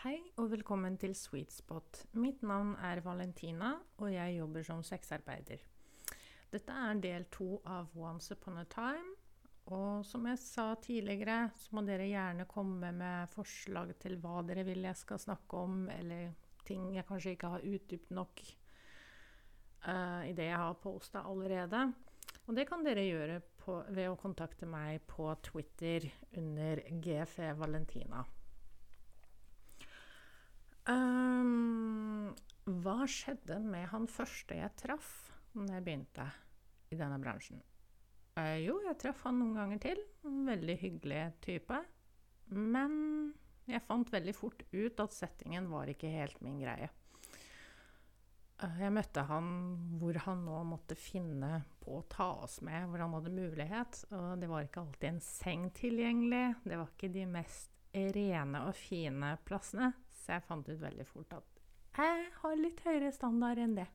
Hei og velkommen til Sweet Spot. Mitt navn er Valentina, og jeg jobber som sexarbeider. Dette er del to av Once upon a time. Og som jeg sa tidligere, så må dere gjerne komme med forslag til hva dere vil jeg skal snakke om, eller ting jeg kanskje ikke har utdypt nok uh, i det jeg har posta allerede. Og det kan dere gjøre på, ved å kontakte meg på Twitter under GFE Valentina. Um, hva skjedde med han første jeg traff når jeg begynte i denne bransjen? Uh, jo, jeg traff han noen ganger til. En veldig hyggelig type. Men jeg fant veldig fort ut at settingen var ikke helt min greie. Uh, jeg møtte han hvor han nå måtte finne på å ta oss med, hvor han hadde mulighet. Og det var ikke alltid en seng tilgjengelig. Det var ikke de mest rene og fine plassene. Så jeg fant ut veldig fort at jeg har litt høyere standard enn det.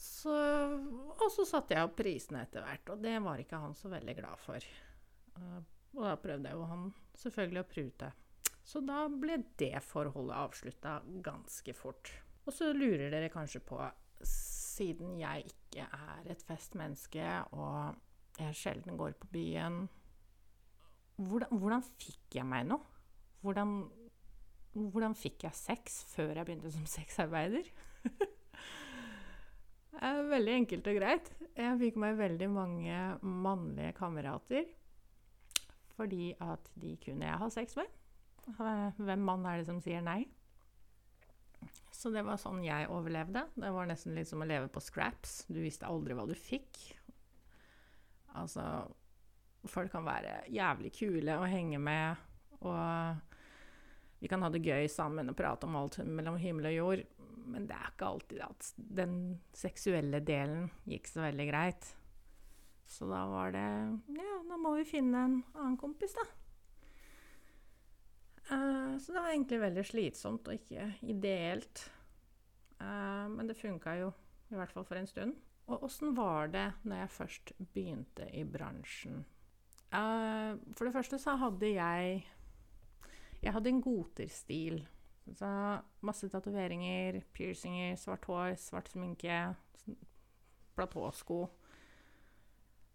Så, og så satte jeg opp prisene etter hvert, og det var ikke han så veldig glad for. Uh, og da prøvde jeg jo han selvfølgelig å prute. Så da ble det forholdet avslutta ganske fort. Og så lurer dere kanskje på, siden jeg ikke er et festmenneske, og jeg sjelden går på byen hvordan, hvordan fikk jeg meg noe? Hvordan hvordan fikk jeg sex før jeg begynte som sexarbeider? veldig enkelt og greit. Jeg fikk meg veldig mange mannlige kamerater fordi at de kunne jeg ha sex med. Hvem mann er det som sier nei? Så det var sånn jeg overlevde. Det var nesten litt som å leve på scraps. Du visste aldri hva du fikk. Altså Folk kan være jævlig kule å henge med, og vi kan ha det gøy sammen og prate om alt mellom himmel og jord, men det er ikke alltid at den seksuelle delen gikk så veldig greit. Så da var det Ja, da må vi finne en annen kompis, da. Uh, så det var egentlig veldig slitsomt og ikke ideelt. Uh, men det funka jo, i hvert fall for en stund. Og åssen var det når jeg først begynte i bransjen? Uh, for det første så hadde jeg jeg hadde en goterstil. Så masse tatoveringer, piercinger, svart hår, svart sminke, platåsko.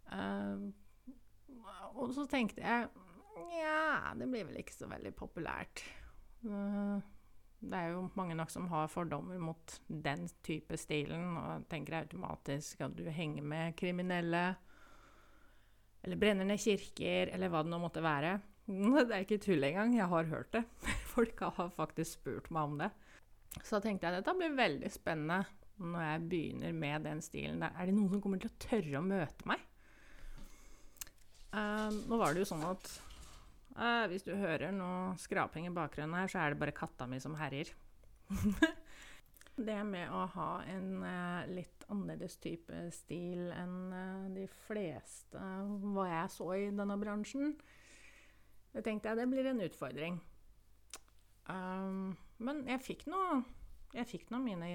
Uh, og så tenkte jeg Nja, det blir vel ikke så veldig populært. Uh, det er jo mange nok som har fordommer mot den type stilen, og tenker automatisk at du henger med kriminelle, eller brenner ned kirker, eller hva det nå måtte være. Det er ikke tull engang, jeg har hørt det. Folk har faktisk spurt meg om det. Så tenkte jeg at dette blir veldig spennende når jeg begynner med den stilen. Er det noen som kommer til å tørre å møte meg? Uh, nå var det jo sånn at uh, hvis du hører noe skraping i bakgrunnen her, så er det bare katta mi som herjer. det med å ha en uh, litt annerledes type stil enn de fleste hva jeg så i denne bransjen, det tenkte jeg det blir en utfordring. Um, men jeg fikk nå Jeg fikk nå mine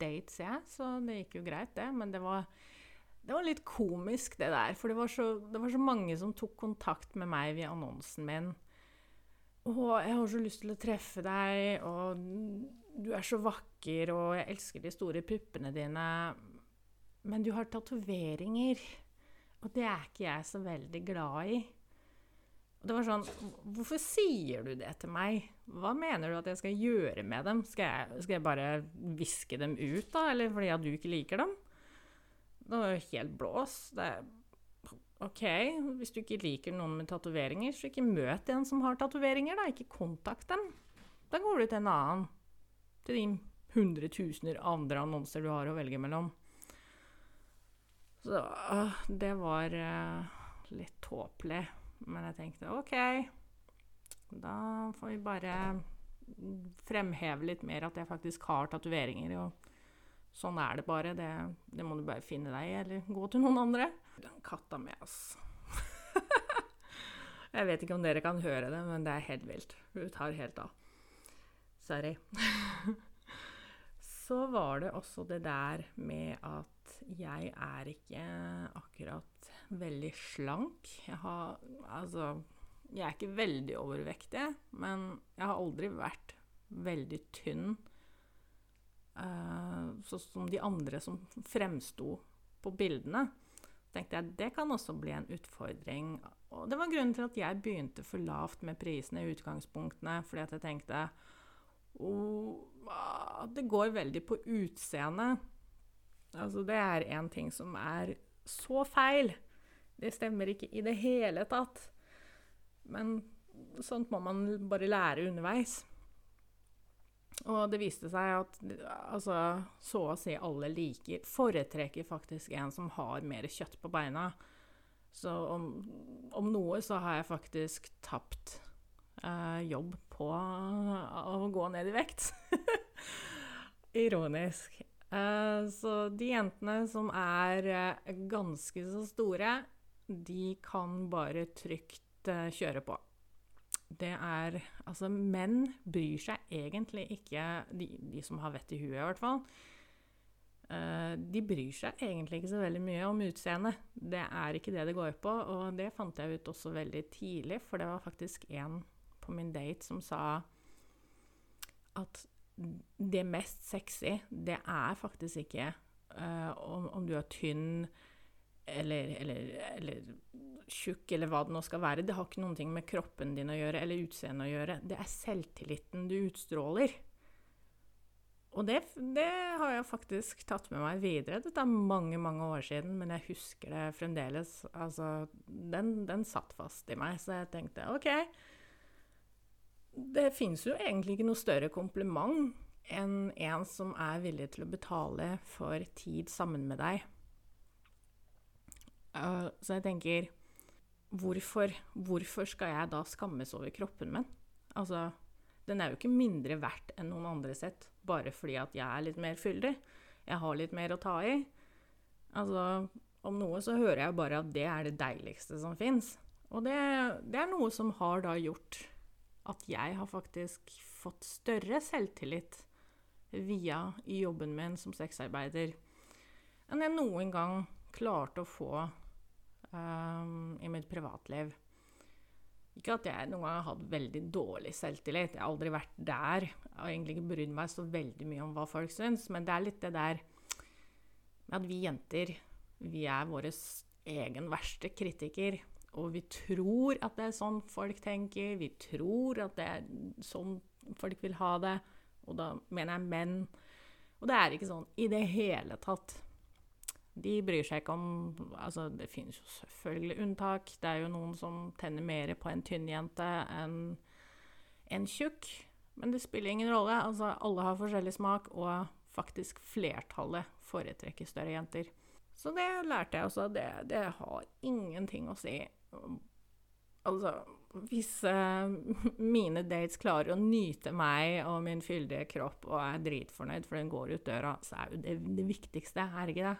dates, jeg, så det gikk jo greit, det. Men det var, det var litt komisk, det der. For det var, så, det var så mange som tok kontakt med meg via annonsen min. Og jeg har så lyst til å treffe deg', og 'du er så vakker', og 'jeg elsker de store puppene dine', men du har tatoveringer, og det er ikke jeg så veldig glad i. Det var sånn Hvorfor sier du det til meg? Hva mener du at jeg skal gjøre med dem? Skal jeg, skal jeg bare viske dem ut, da? Eller fordi at du ikke liker dem? Det var jo helt blås. Det OK, hvis du ikke liker noen med tatoveringer, så ikke møt en som har tatoveringer, da. Ikke kontakt dem. Da går du til en annen. Til de hundretusener andre annonser du har å velge mellom. Så det var uh, litt tåpelig. Men jeg tenkte OK, da får vi bare fremheve litt mer at jeg faktisk har tatoveringer. Og sånn er det bare. Det, det, må du bare finne deg i, eller gå til noen andre. Den katta med, ass. jeg vet ikke om dere kan høre det, men det er helt vilt. Hun tar helt av. Sorry. Så var det også det der med at jeg er ikke akkurat veldig slank. Jeg har Altså, Jeg er ikke veldig overvektig, men jeg har aldri vært veldig tynn. Uh, sånn som de andre som fremsto på bildene. tenkte jeg det kan også bli en utfordring. Og det var grunnen til at jeg begynte for lavt med prisene i utgangspunktene. Fordi at jeg tenkte oh, Det går veldig på utseendet. Altså, det er én ting som er så feil. Det stemmer ikke i det hele tatt. Men sånt må man bare lære underveis. Og det viste seg at altså, så å si alle liker Foretrekker faktisk en som har mer kjøtt på beina. Så om, om noe så har jeg faktisk tapt eh, jobb på å gå ned i vekt. Ironisk. Eh, så de jentene som er eh, ganske så store, de kan bare trygt eh, kjøre på det er Altså, menn bryr seg egentlig ikke De, de som har vett i huet, i hvert fall. De bryr seg egentlig ikke så veldig mye om utseendet. Det er ikke det det går på, og det fant jeg ut også veldig tidlig, for det var faktisk en på min date som sa at det mest sexy, det er faktisk ikke uh, om, om, du er tynn eller, eller, eller tjukk, eller hva det nå skal være. Det har ikke noen ting med kroppen din å gjøre, eller utseendet å gjøre. Det er selvtilliten du utstråler. Og det, det, har jeg faktisk tatt med meg videre. Dette er mange, mange år siden, men jeg husker det fremdeles. Altså, den, den satt fast i meg, så jeg tenkte OK. Det finnes jo egentlig ikke noe større kompliment enn en som er villig til å betale for tid sammen med deg. Uh, så jeg tenker hvorfor, hvorfor skal jeg da skammes over kroppen min? Altså, den er jo ikke mindre verdt enn noen andre sett, bare fordi at jeg er litt mer fyldig. Jeg har litt mer å ta i. Altså, om noe så hører jeg bare at det er det deiligste som fins. Og det, det, er noe som har da gjort at jeg har faktisk fått større selvtillit via jobben min som sexarbeider enn jeg noen gang klarte å få um, i mitt privatliv. Ikke at jeg noen gang har hatt veldig dårlig selvtillit. Jeg har aldri vært der. Jeg har egentlig ikke brydd meg så veldig mye om hva folk syns, men det er litt det der med at vi jenter, vi er vår egen verste kritiker. Og vi tror at det er sånn folk tenker, vi tror at det er sånn folk vil ha det. Og da mener jeg menn. Og det er ikke sånn i det hele tatt. De bryr seg ikke om Altså, det finnes jo selvfølgelig unntak. Det er jo noen som tenner mer på en tynn jente enn en tjukk. Men det spiller ingen rolle. Altså, alle har forskjellig smak, og faktisk flertallet foretrekker større jenter. Så det lærte jeg også. Det, det har ingenting å si. Altså, hvis uh, mine dates klarer å nyte meg og min fyldige kropp og er dritfornøyd for den går ut døra, så er jo det det viktigste, er ikke det?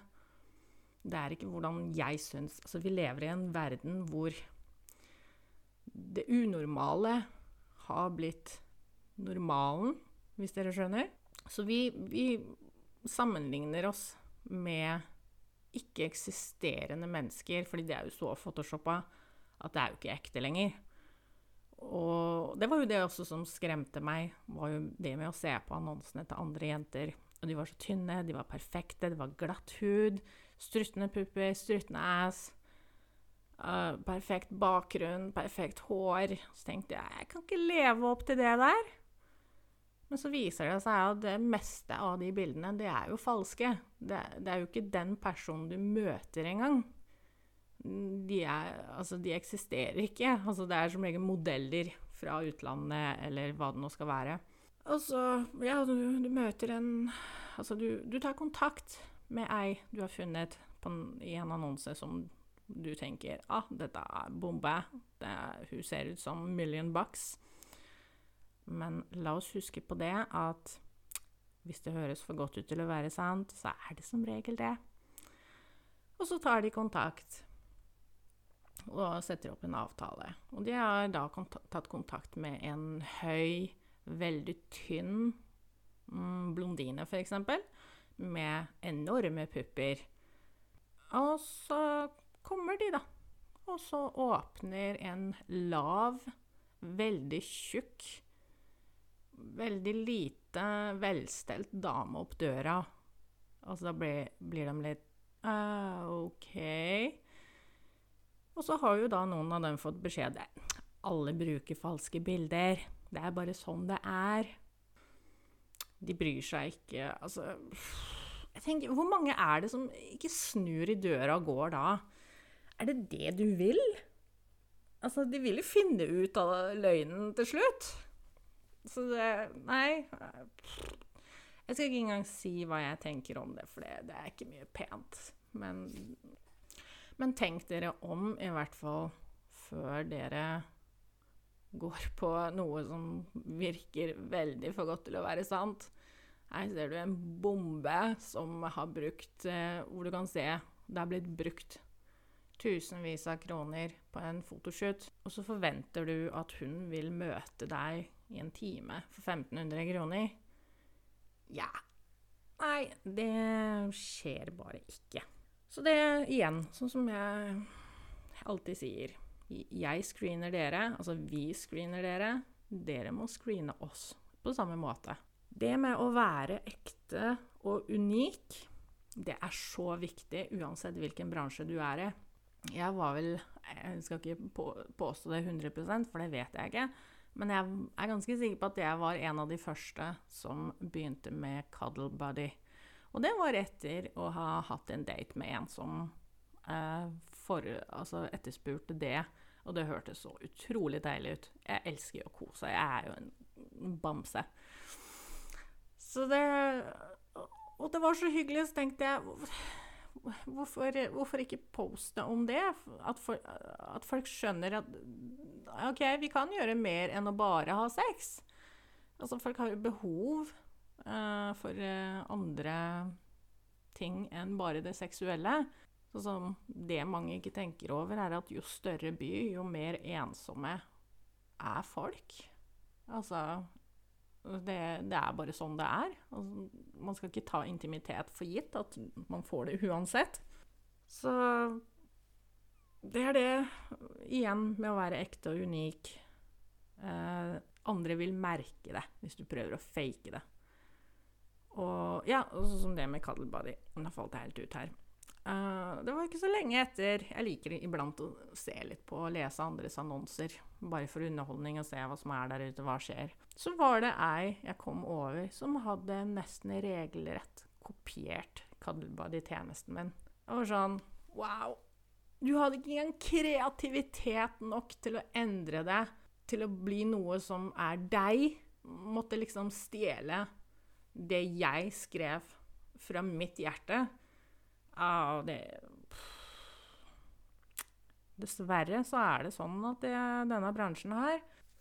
Det er ikke hvordan jeg syns Altså, vi lever i en verden hvor det unormale har blitt normalen, hvis dere skjønner. Så vi, vi sammenligner oss med ikke-eksisterende mennesker, fordi det er jo så photoshoppa at det er jo ikke ekte lenger. Og det var jo det også som skremte meg, var jo det med å se på annonsene til andre jenter. Og de var så tynne, de var perfekte, det var glatt hud. Struttende pupper, struttende ass. Uh, perfekt bakgrunn, perfekt hår. Så tenkte jeg jeg kan ikke leve opp til det der. Men så viser det seg at det meste av de bildene, det er jo falske. Det, det er jo ikke den personen du møter engang. De, er, altså, de eksisterer ikke. Altså, det er som regel modeller fra utlandet, eller hva det nå skal være. Og så, ja, du, du møter en Altså, du, du tar kontakt med ei du har funnet en, i en annonse som du tenker ah, dette er bombe, det, hun ser ut som million bucks. Men la oss huske på det at hvis det høres for godt ut til å være sant, så er det som regel det. Og så tar de kontakt og setter opp en avtale. Og de har da tatt kontakt med en høy, veldig tynn mm, blondine, f.eks med enorme pupper. Og så kommer de, da. Og så åpner en lav, veldig tjukk, veldig lite velstelt dame opp døra. Og så blir, blir de litt uh, OK. Og så har jo da noen av dem fått beskjed alle bruker falske bilder. Det er bare sånn det er. De bryr seg ikke. Altså jeg tenker, Hvor mange er det som ikke snur i døra og går da? Er det det du vil? Altså, de vil jo finne ut av løgnen til slutt. Så det Nei. Jeg skal ikke engang si hva jeg tenker om det, for det, det er ikke mye pent. Men, men tenk dere om, i hvert fall før dere går på noe som virker veldig for godt til å være sant. Her ser du en bombe som har brukt eh, Hvor du kan se det har blitt brukt tusenvis av kroner på en fotoshoot. Og så forventer du at hun vil møte deg i en time for 1500 kroner. Ja. Nei, det skjer bare ikke. Så det igjen, sånn som jeg alltid sier jeg screener dere, altså vi screener dere. Dere må screene oss på samme måte. Det med å være ekte og unik, det er så viktig uansett hvilken bransje du er i. Jeg var vel Jeg skal ikke på, påstå det 100% for det vet jeg ikke. Men jeg er ganske sikker på at jeg var en av de første som begynte med cuddle buddy. Og det var etter å ha hatt en date med en som eh, for, altså etterspurte det. Og det hørtes så utrolig deilig ut. Jeg elsker å kose. Jeg er jo en bamse. Så det Og det var så hyggelig, så tenkte jeg Hvorfor, hvorfor ikke poste om det? At, for, at, folk skjønner at OK, vi kan gjøre mer enn å bare ha sex. Altså, folk har jo behov for uh, andre ting enn bare det seksuelle. Sånn det mange ikke tenker over, er at jo større by, jo mer ensomme er folk. Altså det, det er bare sånn det er. Altså, man skal ikke ta intimitet for gitt, at man får det uansett. Så det er det, igjen, med å være ekte og unik. Eh, andre vil merke det hvis du prøver å fake det. Og ja, sånn som det med cuddlebody. Nå falt jeg helt ut her. Uh, det var ikke så lenge etter Jeg liker iblant å se litt på og lese andres annonser. Bare for underholdning og se hva som er der ute, hva skjer. Så var det ei jeg kom over som hadde nesten regelrett kopiert Cuddlebody-tjenesten min. Jeg var sånn Wow! Du hadde ikke engang kreativitet nok til å endre det til å bli noe som er deg. Måtte liksom stjele det jeg skrev fra mitt hjerte ah, det Dessverre så er det sånn at det, denne bransjen her,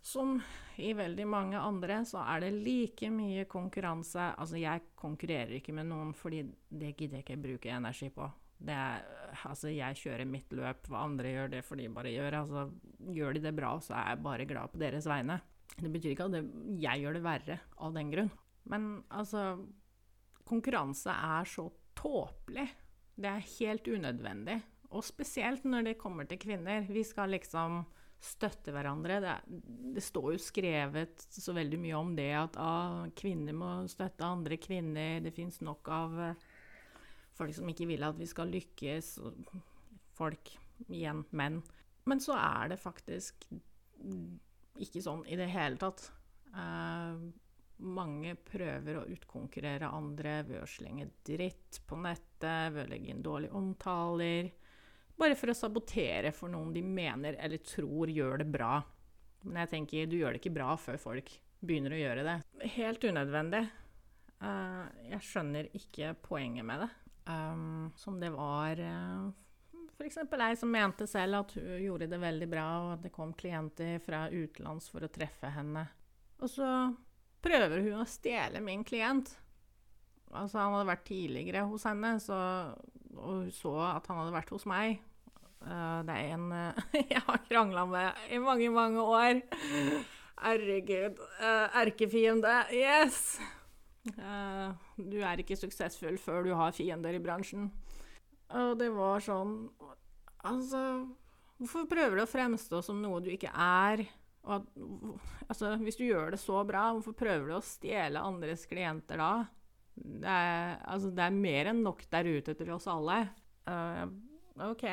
som i veldig mange andre, så er det like mye konkurranse Altså, jeg konkurrerer ikke med noen, fordi det gidder jeg ikke bruke energi på. Er, altså, jeg kjører mitt løp, hva andre gjør, det får de bare gjøre. Altså, gjør de det bra, så er jeg bare glad på deres vegne. Det betyr ikke at det, jeg gjør det verre av den grunn. Men altså Konkurranse er så tåpelig det er helt unødvendig. Og spesielt når det kommer til kvinner. Vi skal liksom støtte hverandre. Det, det står jo skrevet så veldig mye om det at ah, kvinner må støtte andre kvinner. Det fins nok av uh, folk som ikke vil at vi skal lykkes. Folk, igjen menn. Men så er det faktisk ikke sånn i det hele tatt. Uh, mange prøver å utkonkurrere andre ved å slenge dritt på nettet, ved å legge inn dårlige omtaler. Bare for å sabotere for noen de mener eller tror gjør det bra. Men jeg tenker, du gjør det ikke bra før folk begynner å gjøre det. Helt unødvendig. Uh, jeg skjønner ikke poenget med det. Um, som det var uh, f.eks. ei som mente selv at hun gjorde det veldig bra, og at det kom klienter fra utenlands for å treffe henne. Og så prøver hun å stjele min klient. Altså, han hadde vært tidligere hos henne, så, og hun så at han hadde vært hos meg. Uh, det er en uh, jeg har krangla med i mange, mange år. Herregud. Uh, erkefiende. Yes! du er ikke suksessfull før du har fiender i bransjen. Og det var sånn Altså Hvorfor prøver du å fremstå som noe du ikke er? At, altså, hvis du gjør det så bra, hvorfor prøver du å stjele andres klienter da? Det er, altså, det er mer enn nok der ute til oss alle. Uh, OK,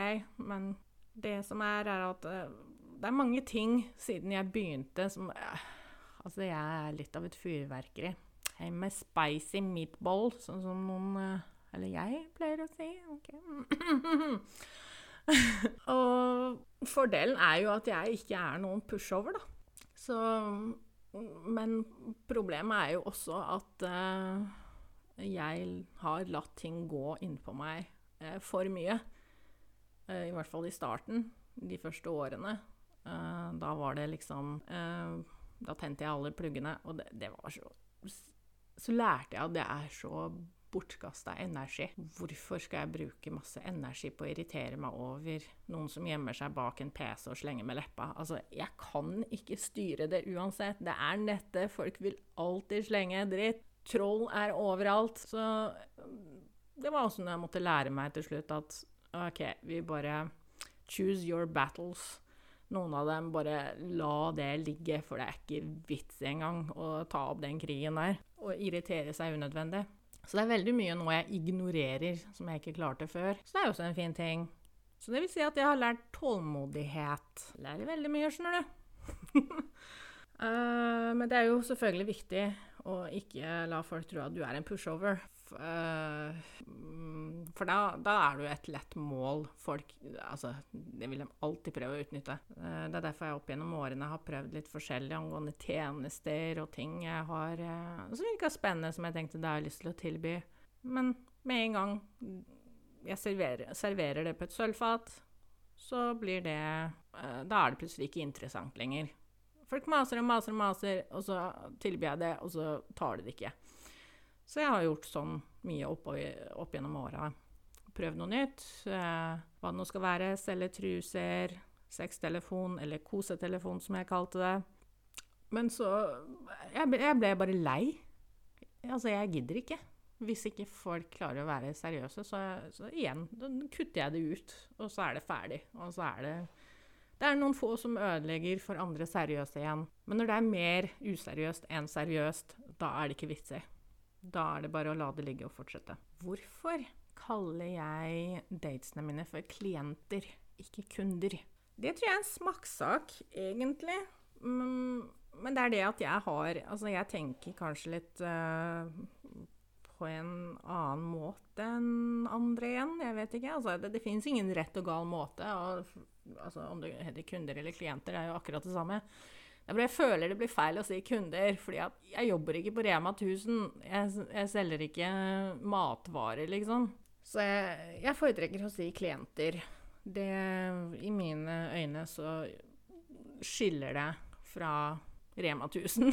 men det som er, er at uh, det er mange ting siden jeg begynte som uh, Altså, jeg er litt av et fyrverkeri. Jeg med spicy meatball, sånn som noen Eller jeg pleier å si. OK. og fordelen er jo at jeg ikke er noen pushover, da. Så Men problemet er jo også at uh, jeg har latt ting gå innpå meg uh, for mye. Uh, I hvert fall i starten, de første årene. da var det liksom Da tente jeg alle pluggene, og det, det var så Så lærte jeg at det er så bortkasta energi. Hvorfor skal jeg bruke masse energi på å irritere meg over noen som gjemmer seg bak en PC og slenger med leppa? Altså, jeg kan ikke styre det uansett. Det er nettet. Folk vil alltid slenge dritt. Troll er overalt. Så det var også noe jeg måtte lære meg til slutt at OK, vi bare Choose your battles. Noen av dem bare la det ligge, for det er ikke vits engang å ta opp den krigen der. Og irritere seg unødvendig. Så det er veldig mye nå jeg ignorerer som jeg ikke klarte før. Så det er jo også en fin ting. Så det vil si at jeg har lært tålmodighet. Lærer veldig mye, skjønner du. uh, men det er jo selvfølgelig viktig å ikke la folk tro at du er en pushover. Uh, for da, da, er du et lett mål. Folk Altså, det vil de alltid prøve å utnytte. Uh, det er derfor jeg opp gjennom årene har prøvd litt forskjellig angående tjenester og ting jeg har uh, som virka spennende, som jeg tenkte det har lyst til å tilby. Men med en gang jeg serverer, serverer det på et sølvfat, så blir det Da er det plutselig ikke interessant lenger. Folk maser og maser og maser, og så tilbyr jeg det, og så tar de det ikke. Så jeg har gjort sånn mye opp, opp gjennom åra. Prøvd noe nytt. Eh, hva det nå skal være. Selge truser, sextelefon, eller kosetelefon, som jeg kalte det. Men så Jeg, jeg ble bare lei. Altså, jeg gidder ikke. Hvis ikke folk klarer å være seriøse, så, så igjen, da kutter jeg det ut. Og så er det ferdig. Og så er det Det er noen få som ødelegger for andre seriøse igjen. Men når det er mer useriøst enn seriøst, da er det ikke vits i. Da er det bare å la det ligge og fortsette. Hvorfor kaller jeg datesene mine for klienter, ikke kunder? Det tror jeg er en smakssak, egentlig. Mm, men det er det at jeg har Altså, jeg tenker kanskje litt uh, på en annen måte enn andre igjen. Jeg vet ikke. Altså, det, det fins ingen rett og gal måte. Og, altså, om det heter kunder eller klienter, det er jo akkurat det samme. Jeg føler det blir feil å si kunder, fordi jeg jobber ikke på Rema 1000. Jeg, jeg selger ikke matvarer, liksom. Så jeg, jeg foretrekker å si klienter. Det I mine øyne så skiller det fra Rema 1000.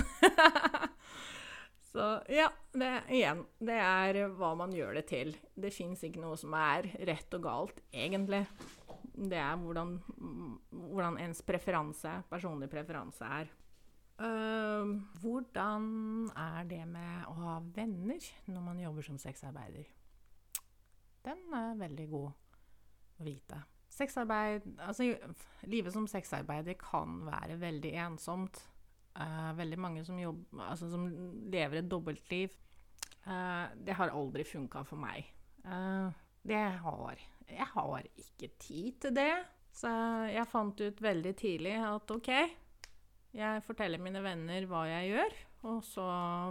så ja, det, igjen. Det er hva man gjør det til. Det fins ikke noe som er rett og galt, egentlig det er hvordan, hvordan ens preferanse, personlig preferanse er. Uh, hvordan er det med å ha venner når man jobber som sexarbeider? Den er veldig god å vite. Sexarbeid Altså, livet som sexarbeider kan være veldig ensomt. Uh, veldig mange som, jobber, altså, som lever et dobbeltliv. Uh, det har aldri funka for meg. Uh, det har jeg har ikke tid til det. Så jeg fant ut veldig tidlig at OK, jeg forteller mine venner hva jeg gjør, og så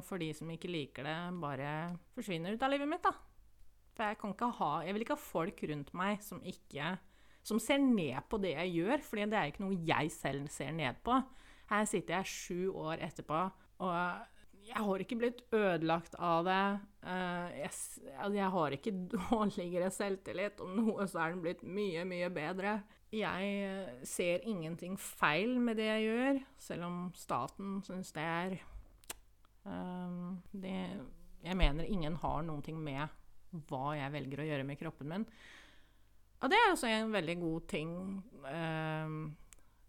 for de som ikke liker det, bare forsvinner ut av livet mitt, da. For jeg kan ikke ha Jeg vil ikke ha folk rundt meg som ikke Som ser ned på det jeg gjør, fordi det er ikke noe jeg selv ser ned på. Her sitter jeg sju år etterpå, og jeg har ikke blitt ødelagt av det. Jeg, altså, jeg, har ikke dårligere selvtillit. Om noe så er den blitt mye, mye bedre. Jeg eh, ser ingenting feil med det jeg gjør, selv om staten syns det er uh, det, Jeg mener ingen har ting med hva jeg velger å gjøre med kroppen min. Og det er også en veldig god ting, sånn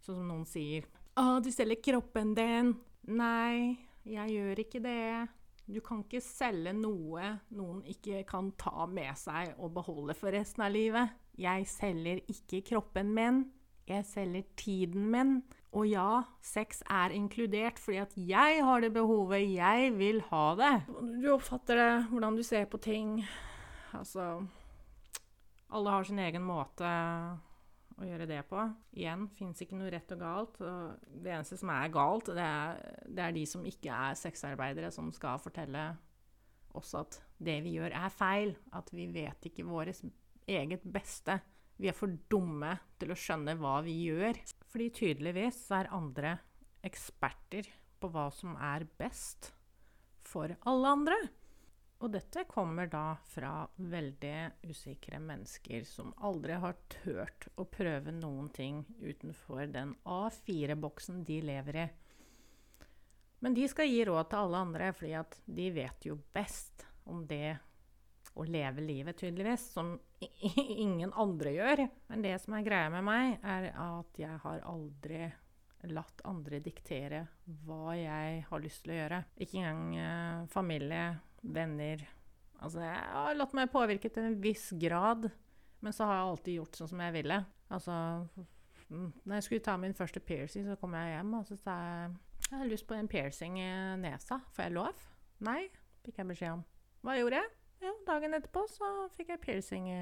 som noen sier. 'Å, du selger kroppen din.' Nei, jeg gjør ikke det. Du kan ikke selge noe noen ikke kan ta med seg og beholde for resten av livet. Jeg selger ikke kroppen min. Jeg selger tiden min. Og ja, sex er inkludert fordi at jeg har det behovet. Jeg vil ha det. Du oppfatter det, hvordan du ser på ting. Altså Alle har sin egen måte å gjøre det på. Igjen fins ikke noe rett og galt. Og det eneste som er galt, det er, det er de som ikke er sexarbeidere, som skal fortelle oss at det vi gjør, er feil. At vi vet ikke vårt eget beste. Vi er for dumme til å skjønne hva vi gjør. Fordi tydeligvis er andre eksperter på hva som er best for alle andre. Og dette kommer da fra veldig usikre mennesker som aldri har turt å prøve noen ting utenfor den A4-boksen de lever i. Men de skal gi råd til alle andre, fordi at de vet jo best om det å leve livet, tydeligvis, som ingen andre gjør. Men det som er greia med meg, er at jeg har aldri latt andre diktere hva jeg har lyst til å gjøre. Ikke engang eh, familie, venner. Altså, jeg har latt meg påvirke til en viss grad, men så har jeg alltid gjort sånn som jeg ville. Altså Når jeg skulle ta min første piercing, så kom jeg hjem og så sa jeg jeg har lyst på en piercing i nesa. Får jeg lov? Nei, fikk jeg beskjed om. Hva gjorde jeg? Jo, dagen etterpå så fikk jeg piercing i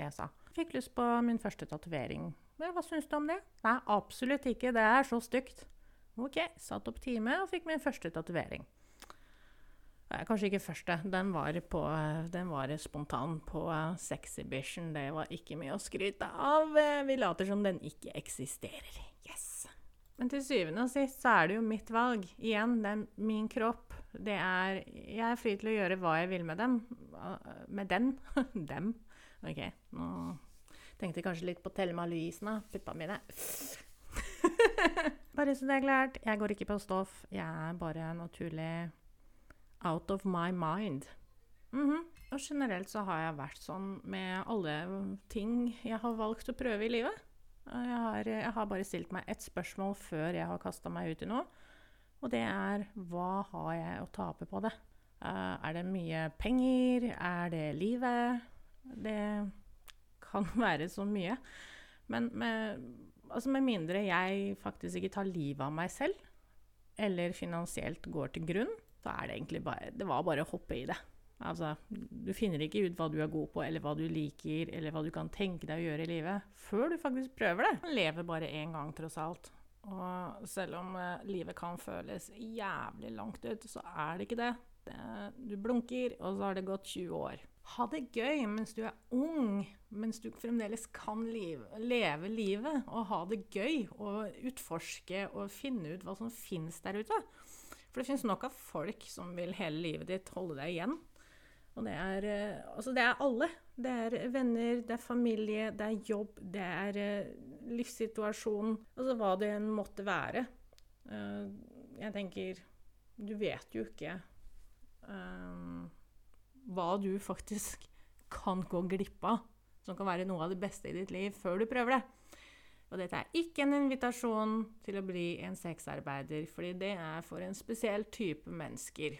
nesa. Fikk lyst på min første tatovering. Hva syns du om det? Nei, absolutt ikke. Det er så stygt. Ok, satt opp time og fikk min første tatovering. Kanskje ikke første. Den var, på, den var spontan på Sexhibition. Det var ikke mye å skryte av. Vi later som den ikke eksisterer. Yes! Men til syvende og sist så er det jo mitt valg. Igjen, det er min kropp. Det er Jeg er fri til å gjøre hva jeg vil med dem. Med den. dem. OK, nå tenkte jeg kanskje litt på Thelma Louise nå. Puppa mine. bare så det er klart, jeg går ikke på stoff. Jeg er bare naturlig out of my mind. Mm -hmm. Og generelt så har jeg vært sånn med alle ting jeg har valgt å prøve i livet. Jeg har, jeg har bare stilt meg ett spørsmål før jeg har kasta meg ut i noe. Og det er hva har jeg å tape på det? Uh, er det mye penger? Er det livet? Det kan være så mye. Men med, altså med mindre jeg faktisk ikke tar livet av meg selv, eller finansielt går til grunn, så er det egentlig bare Det var bare å hoppe i det. Altså, du finner ikke ut hva du er god på, eller hva du liker, eller hva du kan tenke deg å gjøre i livet, før du faktisk prøver det. Man lever bare én gang, tross alt. Og selv om uh, livet kan føles jævlig langt ut, så er det ikke det. det. Du blunker, og så har det gått 20 år. Ha det gøy mens du er ung, mens du fremdeles kan live, leve livet, og ha det gøy, og utforske og finne ut hva som finnes der ute. For det fins nok av folk som vil hele livet ditt holde deg igjen. Og det er, eh, altså det er alle. Det er venner, det er familie, det er jobb, det er eh, livssituasjon. Altså hva det måtte være. Eh, jeg tenker Du vet jo ikke um, hva du faktisk kan gå glipp av, som kan være noe av det beste i ditt liv, før du prøver det. Og dette er ikke en invitasjon til å bli en sexarbeider, fordi det er for en spesiell type mennesker.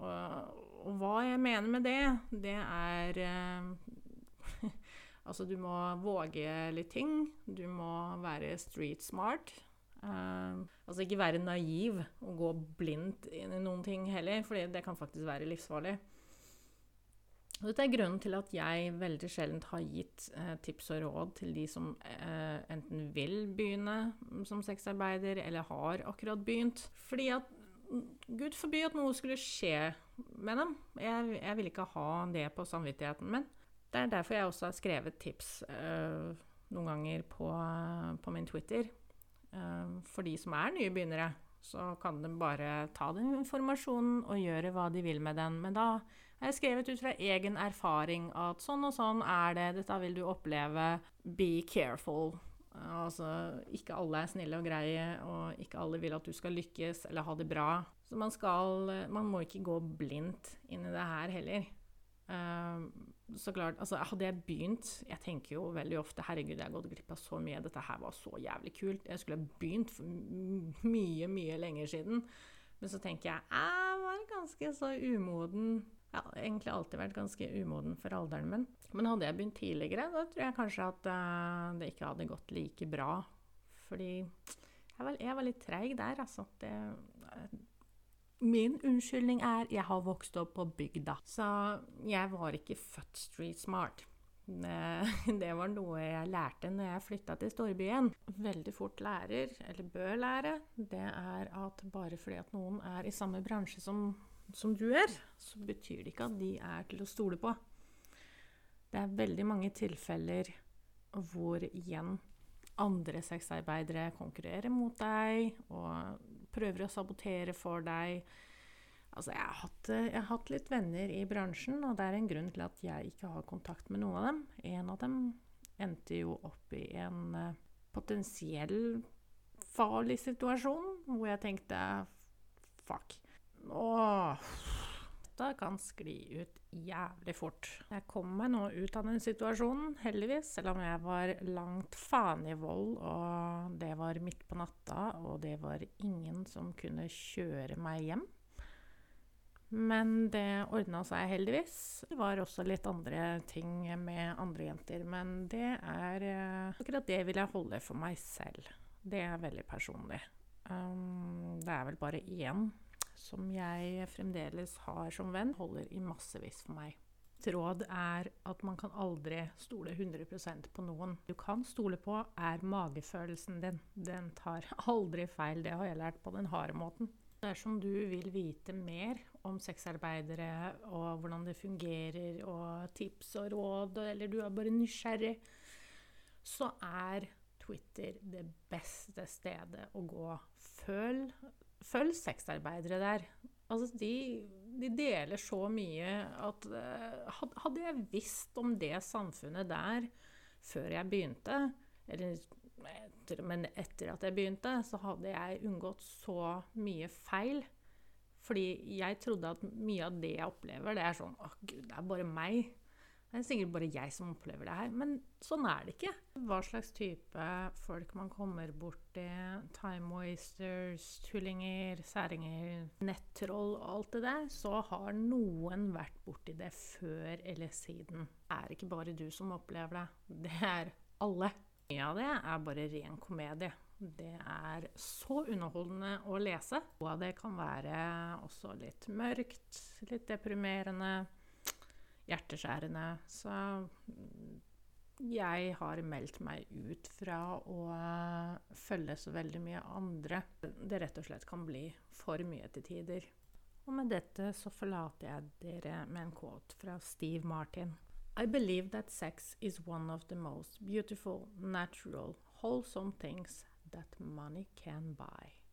Og, og hva jeg mener med det, det er eh, Altså, du må våge litt ting. Du må være street smart. Eh, altså ikke være naiv og gå blindt inn i noen ting heller, for det kan faktisk være livsfarlig. Dette er grunnen til at jeg veldig sjelden har gitt eh, tips og råd til de som eh, enten vil begynne som sexarbeider, eller har akkurat begynt. Fordi at Gud forby at noe skulle skje med dem. Jeg, jeg vil ikke ha det på samvittigheten min. Det er derfor jeg også har skrevet tips eh, noen ganger på, på min Twitter. Eh, for de som er nye begynnere, så kan de bare ta den informasjonen og gjøre hva de vil med den. Men da skrevet ut fra egen erfaring at sånn og sånn er det, dette vil du oppleve. Be careful. Altså, ikke alle er snille og greie, og ikke alle vil at du skal lykkes eller ha det bra. Så man skal Man må ikke gå blindt inn i det her heller. Uh, så klart, altså Hadde jeg begynt Jeg tenker jo veldig ofte Herregud, jeg har gått glipp av så mye. Dette her var så jævlig kult. Jeg skulle ha begynt for mye, mye lenger siden. Men så tenker jeg jeg var ganske så umoden Jeg egentlig alltid vært ganske umoden for alderen min. Men hadde jeg begynt tidligere, da tror jeg kanskje at uh, det ikke hadde gått like bra. Fordi jeg var, jeg var litt treig der, altså. Det, uh, min unnskyldning er jeg har vokst opp på bygda. Så jeg var ikke født street smart. Det var noe jeg lærte når jeg flytta til storbyen. Veldig fort lærer, eller bør lære, det er at bare fordi at noen er i samme bransje som, som du er, så betyr det ikke at de er til å stole på. Det er veldig mange tilfeller hvor igjen andre sexarbeidere konkurrerer mot deg og prøver å sabotere for deg Altså, jeg har, hatt, eh, jeg har, hatt, litt venner i bransjen, og det er en grunn til at jeg ikke har kontakt med noen av dem. En av dem endte jo opp i en uh, potensiell farlig situasjon, hvor jeg tenkte fuck. Åh, dette kan skli ut jævlig fort. Jeg kom meg nå ut av den situasjonen, heldigvis, selv om jeg var langt faen i vold, og det var midt på natta, og det var ingen som kunne kjøre meg hjem. Men det ordna seg heldigvis. Det var også litt andre ting med andre jenter, men det er eh, Akkurat det vil jeg holde for meg selv. Det er veldig personlig. Um, det er vel bare én som jeg fremdeles har som venn, holder i massevis for meg. Et råd er at man kan aldri stole 100% på noen. Du kan stole på er magefølelsen din. Den tar aldri feil. Det har jeg lært på den harde måten. Dersom du vil vite mer om sexarbeidere og hvordan det fungerer, og tips og råd, eller du er bare nysgjerrig, så er Twitter det beste stedet å gå. Følg, følg sexarbeidere der. Altså, de, de, deler så mye at uh, Hadde jeg visst om det samfunnet der før jeg begynte, eller etter, men etter at jeg begynte, så hadde jeg unngått så mye feil. Fordi jeg trodde at mye av det jeg opplever, det er sånn Å, gud, det er bare meg. Det er sikkert bare jeg som opplever det her. Men sånn er det ikke. Hva slags type folk man kommer borti, time wasters, tullinger, særinger, nettroll og alt det der, så har noen vært borti det før eller siden. Det er ikke bare du som opplever det. Det er alle. Mye av det er bare ren komedie. Det er så underholdende å lese. Og det kan være også litt mørkt, litt deprimerende, hjerteskjærende. Så jeg har meldt meg ut fra å følge så veldig mye andre. Det rett og slett kan bli for mye til tider. Og med dette så forlater jeg dere med en quote fra Steve Martin. I believe that sex is one of the most beautiful, natural, wholesome things that money can buy.